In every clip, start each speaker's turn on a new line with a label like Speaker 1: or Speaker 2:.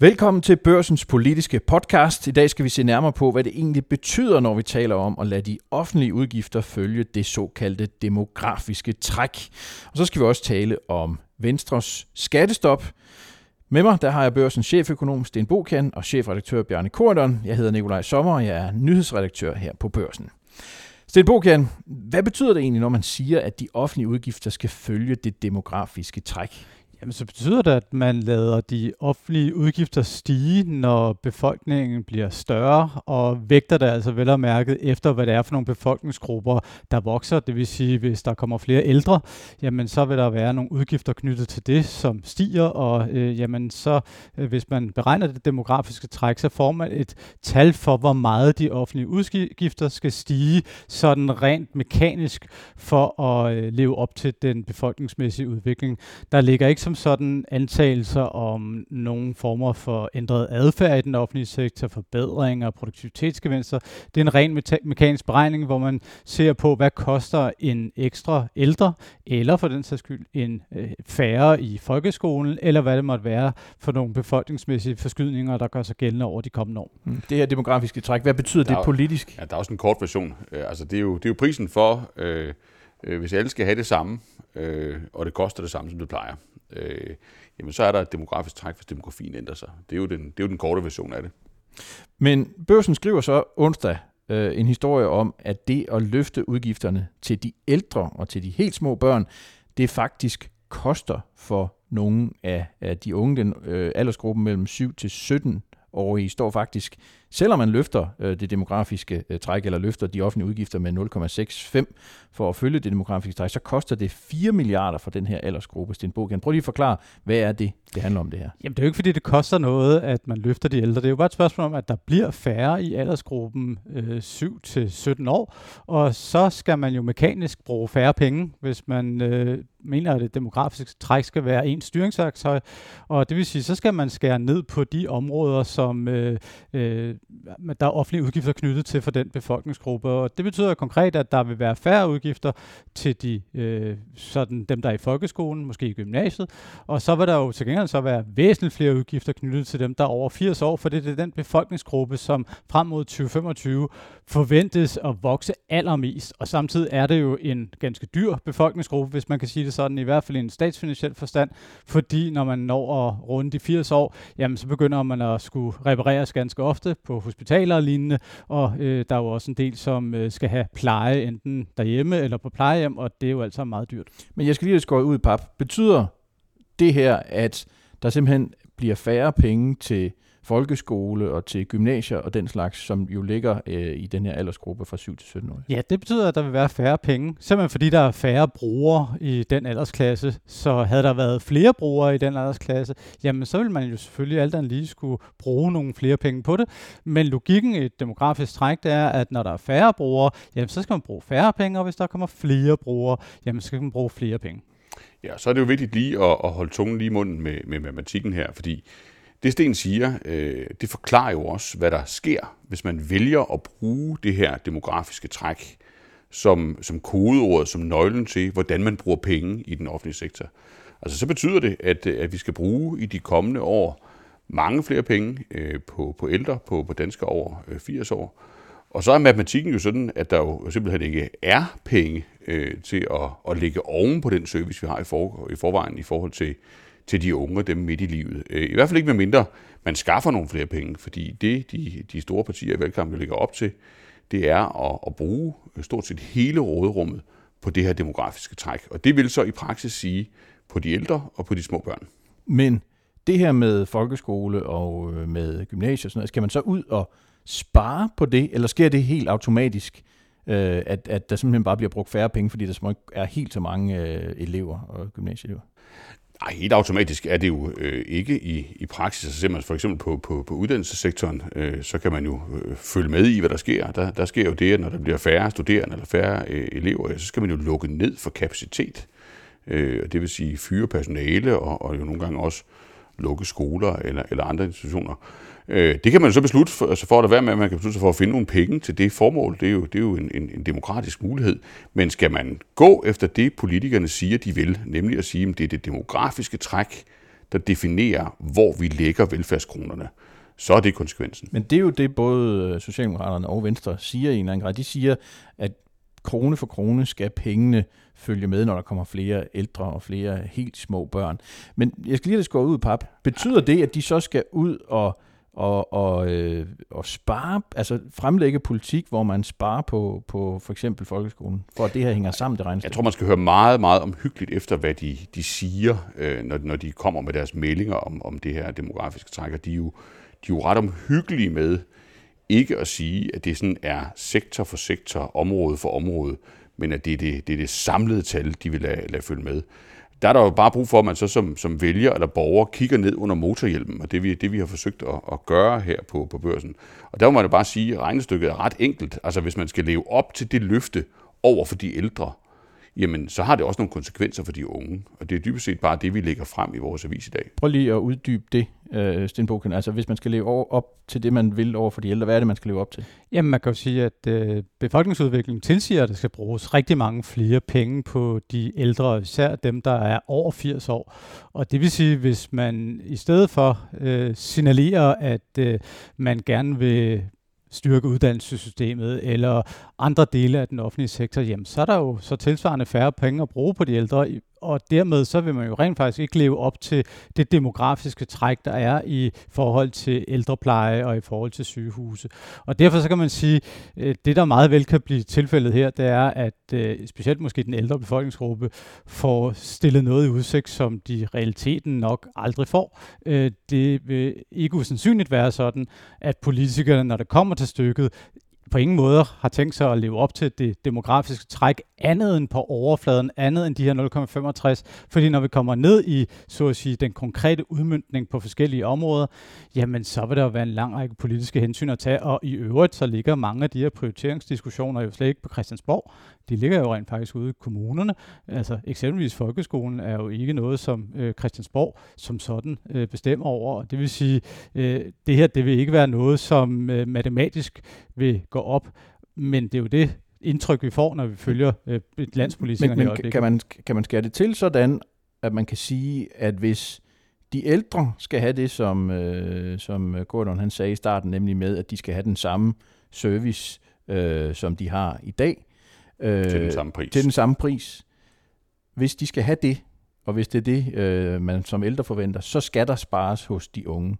Speaker 1: Velkommen til Børsens politiske podcast. I dag skal vi se nærmere på, hvad det egentlig betyder, når vi taler om at lade de offentlige udgifter følge det såkaldte demografiske træk. Og så skal vi også tale om Venstres skattestop. Med mig der har jeg Børsens cheføkonom Sten Bokan og chefredaktør Bjarne Korydon. Jeg hedder Nikolaj Sommer, og jeg er nyhedsredaktør her på Børsen. Sten Bokan, hvad betyder det egentlig, når man siger, at de offentlige udgifter skal følge det demografiske træk?
Speaker 2: Jamen, så betyder det, at man lader de offentlige udgifter stige, når befolkningen bliver større, og vægter det altså vel og mærket efter, hvad det er for nogle befolkningsgrupper, der vokser. Det vil sige, hvis der kommer flere ældre, jamen så vil der være nogle udgifter knyttet til det, som stiger, og øh, jamen så, øh, hvis man beregner det demografiske træk, så får man et tal for, hvor meget de offentlige udgifter skal stige, sådan rent mekanisk, for at øh, leve op til den befolkningsmæssige udvikling. Der ligger ikke som sådan antagelser om nogle former for ændret adfærd i den offentlige sektor, forbedringer og produktivitetsgevinster. Det er en ren mekanisk beregning, hvor man ser på, hvad koster en ekstra ældre, eller for den sags skyld en øh, færre i folkeskolen, eller hvad det måtte være for nogle befolkningsmæssige forskydninger, der gør sig gældende over de kommende år.
Speaker 1: Mm. Det her demografiske træk, hvad betyder der det politisk?
Speaker 3: Ja, der er også en kort version. Øh, altså, det, er jo, det er jo prisen for, øh, øh, hvis alle skal have det samme, øh, og det koster det samme, som det plejer øh, jamen så er der et demografisk træk, hvis demografien ændrer sig. Det er jo den, det er jo den korte version af det.
Speaker 1: Men børsen skriver så onsdag øh, en historie om, at det at løfte udgifterne til de ældre og til de helt små børn, det faktisk koster for nogle af, af de unge, den øh, aldersgruppen mellem 7 til 17 år i, står faktisk Selvom man løfter øh, det demografiske øh, træk, eller løfter de offentlige udgifter med 0,65 for at følge det demografiske træk, så koster det 4 milliarder for den her aldersgruppe. Sten Bogen, prøv lige at forklare, hvad er det, det handler om det her?
Speaker 2: Jamen det er jo ikke, fordi det koster noget, at man løfter de ældre. Det er jo bare et spørgsmål om, at der bliver færre i aldersgruppen øh, 7-17 år, og så skal man jo mekanisk bruge færre penge, hvis man øh, mener, at det demografiske træk skal være en styringsværktøj. Og det vil sige, så skal man skære ned på de områder, som øh, øh, der er offentlige udgifter knyttet til for den befolkningsgruppe. Og det betyder konkret, at der vil være færre udgifter til de, øh, sådan dem, der er i folkeskolen, måske i gymnasiet. Og så vil der jo til gengæld så være væsentligt flere udgifter knyttet til dem, der er over 80 år, for det er den befolkningsgruppe, som frem mod 2025 forventes at vokse allermest. Og samtidig er det jo en ganske dyr befolkningsgruppe, hvis man kan sige det sådan, i hvert fald i en statsfinansiel forstand, fordi når man når at runde de 80 år, jamen så begynder man at skulle repareres ganske ofte på hospitaler og lignende, og øh, der er jo også en del, som øh, skal have pleje enten derhjemme eller på plejehjem, og det er jo altså meget dyrt.
Speaker 1: Men jeg skal lige skåre ud i pap. Betyder det her, at der simpelthen bliver færre penge til folkeskole og til gymnasier og den slags, som jo ligger øh, i den her aldersgruppe fra 7 til 17 år.
Speaker 2: Ja, det betyder, at der vil være færre penge. Simpelthen fordi der er færre brugere i den aldersklasse. Så havde der været flere brugere i den aldersklasse, jamen så vil man jo selvfølgelig alt andet lige skulle bruge nogle flere penge på det. Men logikken i et demografisk træk, det er, at når der er færre brugere, jamen så skal man bruge færre penge, og hvis der kommer flere brugere, jamen så skal man bruge flere penge.
Speaker 3: Ja, så er det jo vigtigt lige at, at holde tungen lige i munden med, med matematikken her, fordi det Sten siger, øh, det forklarer jo også, hvad der sker, hvis man vælger at bruge det her demografiske træk som, som kodeord, som nøglen til, hvordan man bruger penge i den offentlige sektor. Altså så betyder det, at, at vi skal bruge i de kommende år mange flere penge øh, på, på ældre, på, på danskere over øh, 80 år. Og så er matematikken jo sådan, at der jo simpelthen ikke er penge øh, til at, at lægge oven på den service, vi har i, for, i forvejen i forhold til, til de unge, dem midt i livet. Øh, I hvert fald ikke med mindre man skaffer nogle flere penge, fordi det, de, de store partier i valgkampen ligger op til, det er at, at bruge øh, stort set hele råderummet på det her demografiske træk. Og det vil så i praksis sige på de ældre og på de små børn.
Speaker 1: Men det her med folkeskole og øh, med gymnasiet, sådan noget, skal man så ud og spare på det, eller sker det helt automatisk, øh, at, at der simpelthen bare bliver brugt færre penge, fordi der er helt så mange elever og gymnasieelever?
Speaker 3: Nej, helt automatisk er det jo øh, ikke i, i praksis. Så ser man for eksempel på, på, på uddannelsessektoren, øh, så kan man jo øh, følge med i, hvad der sker. Der, der sker jo det, at når der bliver færre studerende eller færre øh, elever, så skal man jo lukke ned for kapacitet. Øh, det vil sige fyre personale og, og jo nogle gange også lukke skoler eller, eller andre institutioner. Øh, det kan man så beslutte, for, altså for at være med, at man kan beslutte sig for at finde nogle penge til det formål. Det er jo, det er jo en, en, en demokratisk mulighed. Men skal man gå efter det, politikerne siger, de vil, nemlig at sige, at det er det demografiske træk, der definerer, hvor vi lægger velfærdskronerne, så er det konsekvensen.
Speaker 1: Men det er jo det, både Socialdemokraterne og Venstre siger i en eller anden grad. De siger, at krone for krone skal pengene følge med, når der kommer flere ældre og flere helt små børn. Men jeg skal lige have det skåret ud, pap. Betyder det, at de så skal ud og og, og, øh, og spare, altså fremlægge politik, hvor man sparer på, på for eksempel folkeskolen, for at det her hænger sammen, det regnestykke?
Speaker 3: Jeg tror, man skal høre meget, meget omhyggeligt efter, hvad de, de siger, øh, når, når de kommer med deres meldinger om, om det her demografiske træk, og de er jo, de er jo ret omhyggelige med ikke at sige, at det sådan er sektor for sektor, område for område, men at det er det, det, er det samlede tal, de vil lade, lade følge med der er der jo bare brug for, at man så som, som vælger eller borger kigger ned under motorhjelmen, og det vi, det vi har forsøgt at, at gøre her på, på børsen. Og der må man jo bare sige, at regnestykket er ret enkelt. Altså hvis man skal leve op til det løfte over for de ældre, jamen så har det også nogle konsekvenser for de unge. Og det er dybest set bare det, vi lægger frem i vores avis i dag.
Speaker 1: Prøv lige at uddybe det, øh, Stenbogen. Altså hvis man skal leve over, op til det, man vil over for de ældre, hvad er det, man skal leve op til?
Speaker 2: Jamen man kan jo sige, at øh, befolkningsudviklingen tilsiger, at der skal bruges rigtig mange flere penge på de ældre, især dem, der er over 80 år. Og det vil sige, hvis man i stedet for øh, signalerer, at øh, man gerne vil styrke uddannelsessystemet eller andre dele af den offentlige sektor, jamen så er der jo så tilsvarende færre penge at bruge på de ældre og dermed så vil man jo rent faktisk ikke leve op til det demografiske træk, der er i forhold til ældrepleje og i forhold til sygehuse. Og derfor så kan man sige, at det der meget vel kan blive tilfældet her, det er, at øh, specielt måske den ældre befolkningsgruppe får stillet noget i udsigt, som de realiteten nok aldrig får. Øh, det vil ikke usandsynligt være sådan, at politikerne, når det kommer til stykket, på ingen måde har tænkt sig at leve op til det demografiske træk andet end på overfladen, andet end de her 0,65. Fordi når vi kommer ned i, så at sige, den konkrete udmyndning på forskellige områder, jamen så vil der jo være en lang række politiske hensyn at tage, og i øvrigt så ligger mange af de her prioriteringsdiskussioner jo slet ikke på Christiansborg. De ligger jo rent faktisk ude i kommunerne. Altså eksempelvis folkeskolen er jo ikke noget, som øh, Christiansborg som sådan øh, bestemmer over. Og det vil sige, øh, det her det vil ikke være noget, som øh, matematisk vil gå op, men det er jo det, indtryk, vi får, når vi følger øh, landspolitikerne
Speaker 1: men, men kan man, kan man skære det til sådan, at man kan sige, at hvis de ældre skal have det, som, øh, som Gordon han sagde i starten, nemlig med, at de skal have den samme service, øh, som de har i dag.
Speaker 3: Øh, til den samme pris.
Speaker 1: Til den samme pris. Hvis de skal have det, og hvis det er det, øh, man som ældre forventer, så skal der spares hos de unge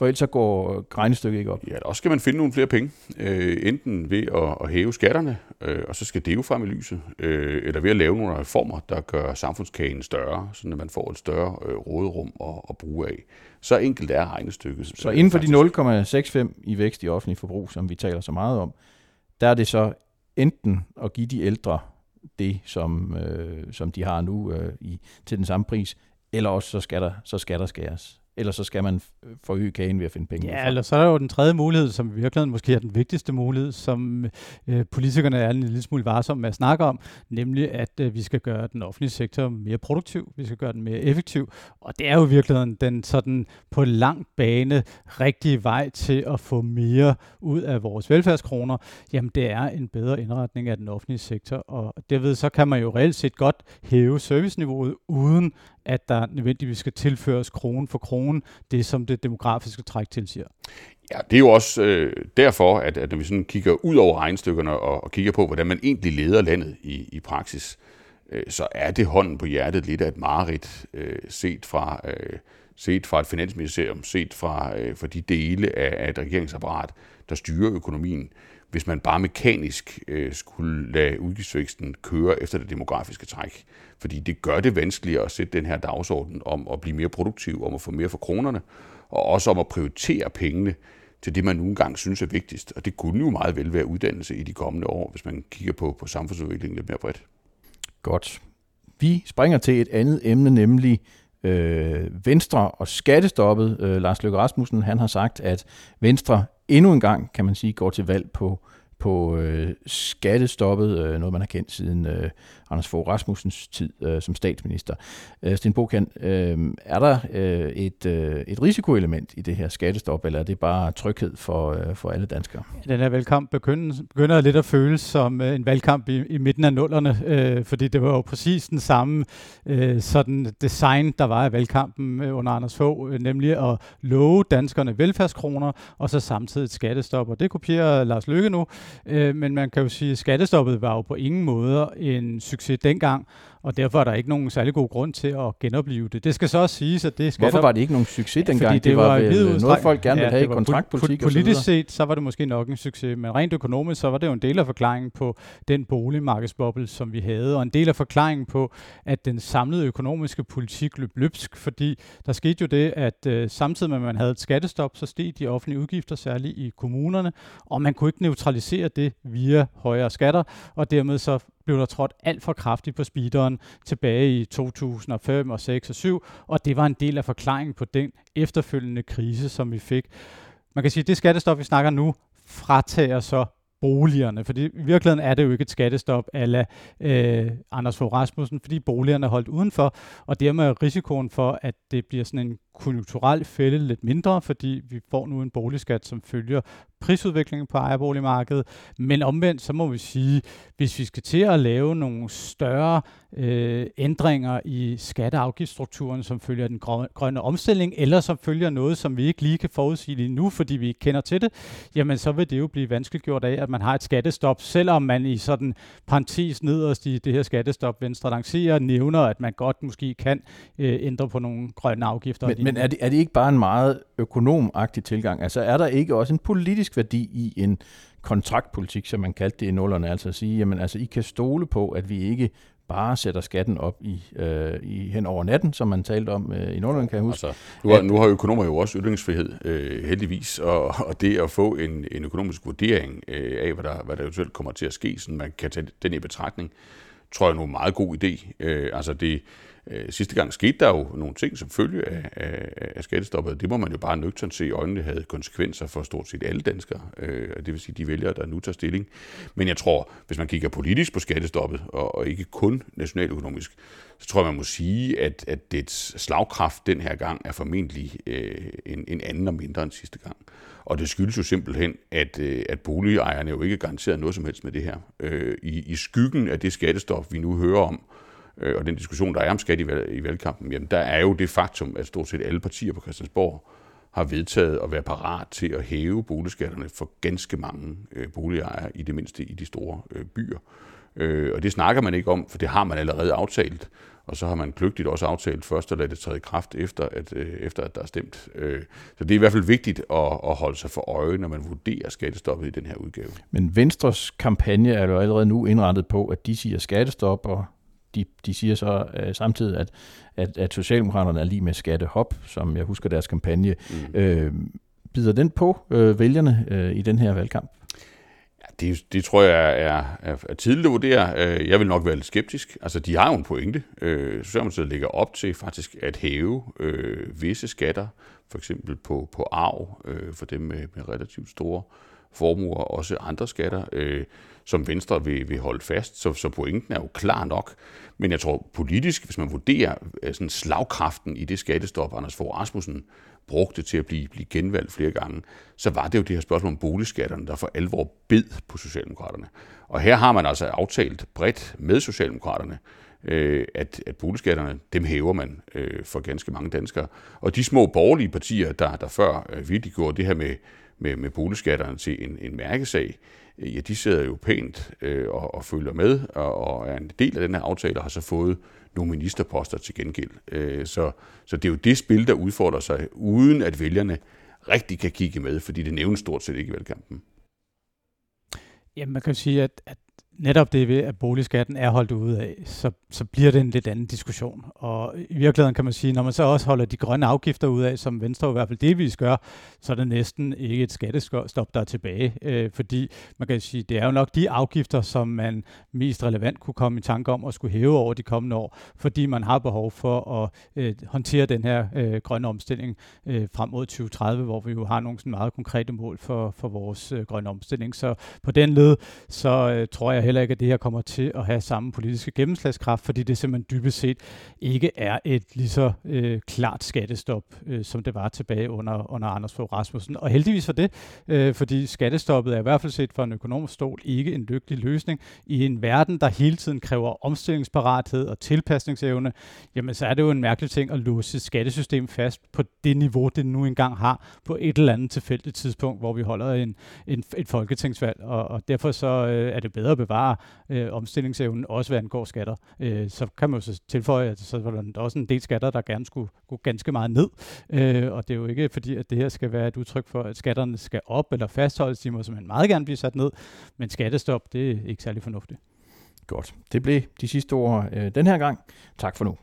Speaker 1: for ellers så går regnestykket ikke op.
Speaker 3: Ja, også skal man finde nogle flere penge, øh, enten ved at, at hæve skatterne, øh, og så skal det jo frem i lyset, øh, eller ved at lave nogle reformer, der gør samfundskagen større, så man får et større øh, råderum at, at bruge af. Så enkelt er regnestykket.
Speaker 1: Så inden for de 0,65 i vækst i offentlig forbrug, som vi taler så meget om, der er det så enten at give de ældre det, som, øh, som de har nu øh, i, til den samme pris, eller også så skal der, så skal der skæres eller så skal man forøge kagen ved at finde penge.
Speaker 2: Ja, eller så er der jo den tredje mulighed, som i virkeligheden måske er den vigtigste mulighed, som øh, politikerne er en lille smule varsomme med at snakke om, nemlig at øh, vi skal gøre den offentlige sektor mere produktiv, vi skal gøre den mere effektiv, og det er jo i virkeligheden den sådan på lang bane rigtige vej til at få mere ud af vores velfærdskroner, jamen det er en bedre indretning af den offentlige sektor, og derved så kan man jo reelt set godt hæve serviceniveauet, uden at der nødvendigvis skal tilføres krone for krone, det som det demografiske træk tilsiger.
Speaker 3: Ja, det er jo også øh, derfor, at, at når vi sådan kigger ud over regnstykkerne og, og kigger på, hvordan man egentlig leder landet i, i praksis, øh, så er det hånden på hjertet lidt af et mareridt øh, set fra... Øh, set fra et finansministerium, set fra, øh, fra de dele af, af et regeringsapparat, der styrer økonomien, hvis man bare mekanisk øh, skulle lade udgiftsvæksten køre efter det demografiske træk. Fordi det gør det vanskeligere at sætte den her dagsorden om at blive mere produktiv, om at få mere for kronerne, og også om at prioritere pengene til det, man nogle gange synes er vigtigst. Og det kunne jo meget vel være uddannelse i de kommende år, hvis man kigger på, på samfundsudviklingen lidt mere bredt.
Speaker 1: Godt. Vi springer til et andet emne, nemlig øh, Venstre og skattestoppet. Øh, Lars Løkke Rasmussen han har sagt, at Venstre endnu en gang, kan man sige, går til valg på på øh, skattestoppet, øh, noget man har kendt siden øh, Anders Fogh Rasmussens tid øh, som statsminister. Øh, Sten Bokan, øh, er der øh, et, øh, et risikoelement i det her skattestop, eller er det bare tryghed for, øh, for alle danskere?
Speaker 2: Den her valgkamp begynder, begynder lidt at føles som øh, en valgkamp i, i midten af nullerne, øh, fordi det var jo præcis den samme øh, sådan design, der var i valgkampen øh, under Anders Fogh, øh, nemlig at love danskerne velfærdskroner, og så samtidig et skattestop. Og det kopierer Lars Løkke nu, øh, men man kan jo sige, at skattestoppet var jo på ingen måde en succes dengang, og derfor er der ikke nogen særlig god grund til at genopleve det. Det skal så også siges, at det skal
Speaker 1: Hvorfor var det ikke nogen succes dengang? Fordi det, det var, var vel noget, folk gerne ville ja, have i kontraktpolitik
Speaker 2: Politisk set, så var det måske nok en succes, men rent økonomisk, så var det jo en del af forklaringen på den boligmarkedsboble, som vi havde, og en del af forklaringen på, at den samlede økonomiske politik løb løbsk, fordi der skete jo det, at øh, samtidig med, at man havde et skattestop, så steg de offentlige udgifter, særligt i kommunerne, og man kunne ikke neutralisere det via højere skatter, og dermed så blev der trådt alt for kraftigt på speederen tilbage i 2005 og 6 og 7, og det var en del af forklaringen på den efterfølgende krise, som vi fik. Man kan sige, at det skattestop, vi snakker nu, fratager så boligerne, fordi i virkeligheden er det jo ikke et skattestop ala øh, Anders Fogh Rasmussen, fordi boligerne er holdt udenfor, og dermed er risikoen for, at det bliver sådan en konjunkturel fælde lidt mindre, fordi vi får nu en boligskat, som følger prisudviklingen på ejerboligmarkedet. Men omvendt, så må vi sige, hvis vi skal til at lave nogle større øh, ændringer i skatte- og afgiftsstrukturen, som følger den grønne omstilling, eller som følger noget, som vi ikke lige kan forudsige lige nu, fordi vi ikke kender til det, jamen så vil det jo blive vanskeligt gjort af, at man har et skattestop, selvom man i sådan parentes nederst i det her skattestop, Venstre lancerer, nævner, at man godt måske kan øh, ændre på nogle grønne afgifter.
Speaker 1: Men, men er, det, er det ikke bare en meget økonomagtig tilgang? Altså er der ikke også en politisk værdi i en kontraktpolitik, som man kaldte det i nullerne, altså at sige, jamen altså I kan stole på, at vi ikke bare sætter skatten op i, øh, i hen over natten, som man talte om øh, i Nordland, kan jeg huske. Altså,
Speaker 3: nu, har, nu har økonomer jo også ytringsfrihed, øh, heldigvis, og, og det at få en, en økonomisk vurdering øh, af, hvad der, hvad der eventuelt kommer til at ske, så man kan tage den i betragtning, tror jeg er en meget god idé. Øh, altså det, Øh, Øh, sidste gang skete der jo nogle ting som følge af, af, af skattestoppet. Det må man jo bare nøgternt se i øjnene havde konsekvenser for stort set alle danskere. Øh, det vil sige de vælgere, der nu tager stilling. Men jeg tror, hvis man kigger politisk på skattestoppet, og, og ikke kun nationaløkonomisk, så tror jeg, man må sige, at, at dets slagkraft den her gang er formentlig øh, en, en anden og mindre end sidste gang. Og det skyldes jo simpelthen, at, øh, at boligejerne jo ikke garanteret noget som helst med det her. Øh, i, I skyggen af det skattestop, vi nu hører om, øh, Øh, og den diskussion, der er om skat i, valg, i valgkampen, jamen der er jo det faktum, at stort set alle partier på Christiansborg har vedtaget at være parat til at hæve boligskatterne for ganske mange øh, boligejere, i det mindste i de store øh, byer. Øh, og det snakker man ikke om, for det har man allerede aftalt. Og så har man kløgtigt også aftalt først at lade det træde i kraft, efter at, øh, efter at der er stemt. Øh, så det er i hvert fald vigtigt at, at holde sig for øje, når man vurderer skattestoppet i den her udgave.
Speaker 1: Men Venstres kampagne er jo allerede nu indrettet på, at de siger skattestop, og de, de siger så øh, samtidig, at, at, at Socialdemokraterne er lige med skattehop, som jeg husker deres kampagne. Mm. Øh, bider den på øh, vælgerne øh, i den her valgkamp?
Speaker 3: Ja, det, det tror jeg er, er, er tidligt at vurdere. Øh, jeg vil nok være lidt skeptisk. Altså, de har jo en pointe. Øh, Socialdemokratiet ligger op til faktisk at hæve øh, visse skatter, for eksempel på, på arv øh, for dem med, med relativt store formuer, og også andre skatter. Øh, som Venstre vil, vil holde fast. Så, så pointen er jo klar nok. Men jeg tror politisk, hvis man vurderer øh, sådan slagkraften i det skattestop, Anders Fogh Rasmussen brugte til at blive, blive genvalgt flere gange, så var det jo det her spørgsmål om boligskatterne, der for alvor bed på Socialdemokraterne. Og her har man altså aftalt bredt med Socialdemokraterne, øh, at, at boligskatterne, dem hæver man øh, for ganske mange danskere. Og de små borgerlige partier, der, der før øh, virkelig gjorde det her med, med, med boligskatterne til en, en mærkesag, øh, ja, de sidder jo pænt øh, og, og følger med, og, og er en del af den her aftale, og har så fået nogle ministerposter til gengæld. Øh, så, så det er jo det spil, der udfordrer sig, uden at vælgerne rigtig kan kigge med, fordi det nævnes stort set ikke i valgkampen.
Speaker 2: Ja, man kan sige, at, at netop det ved, at boligskatten er holdt ude af, så, så bliver det en lidt anden diskussion. Og i virkeligheden kan man sige, når man så også holder de grønne afgifter ud af, som Venstre i hvert fald delvis gør, så er det næsten ikke et skattestop, der er tilbage. Øh, fordi man kan sige, det er jo nok de afgifter, som man mest relevant kunne komme i tanke om at skulle hæve over de kommende år, fordi man har behov for at øh, håndtere den her øh, grønne omstilling øh, frem mod 2030, hvor vi jo har nogle sådan meget konkrete mål for, for vores øh, grønne omstilling. Så på den led, så øh, tror jeg heller ikke, at det her kommer til at have samme politiske gennemslagskraft, fordi det simpelthen dybest set ikke er et lige så øh, klart skattestop, øh, som det var tilbage under, under Anders Fogh Rasmussen. Og heldigvis for det, øh, fordi skattestoppet er i hvert fald set fra en økonomisk stol ikke en lykkelig løsning. I en verden, der hele tiden kræver omstillingsparathed og tilpasningsevne, jamen så er det jo en mærkelig ting at låse et skattesystem fast på det niveau, det nu engang har på et eller andet tilfældigt tidspunkt, hvor vi holder en, en, et folketingsvalg. Og, og derfor så øh, er det bedre at bevare øh, omstillingsevnen, også hvad angår skatter. Øh, så kan man jo så tilføje, at så var der også en del skatter, der gerne skulle gå ganske meget ned. Øh, og det er jo ikke fordi, at det her skal være et udtryk for, at skatterne skal op eller fastholdes. De må simpelthen meget gerne blive sat ned. Men skattestop, det er ikke særlig fornuftigt.
Speaker 1: Godt. Det blev de sidste ord øh, den her gang. Tak for nu.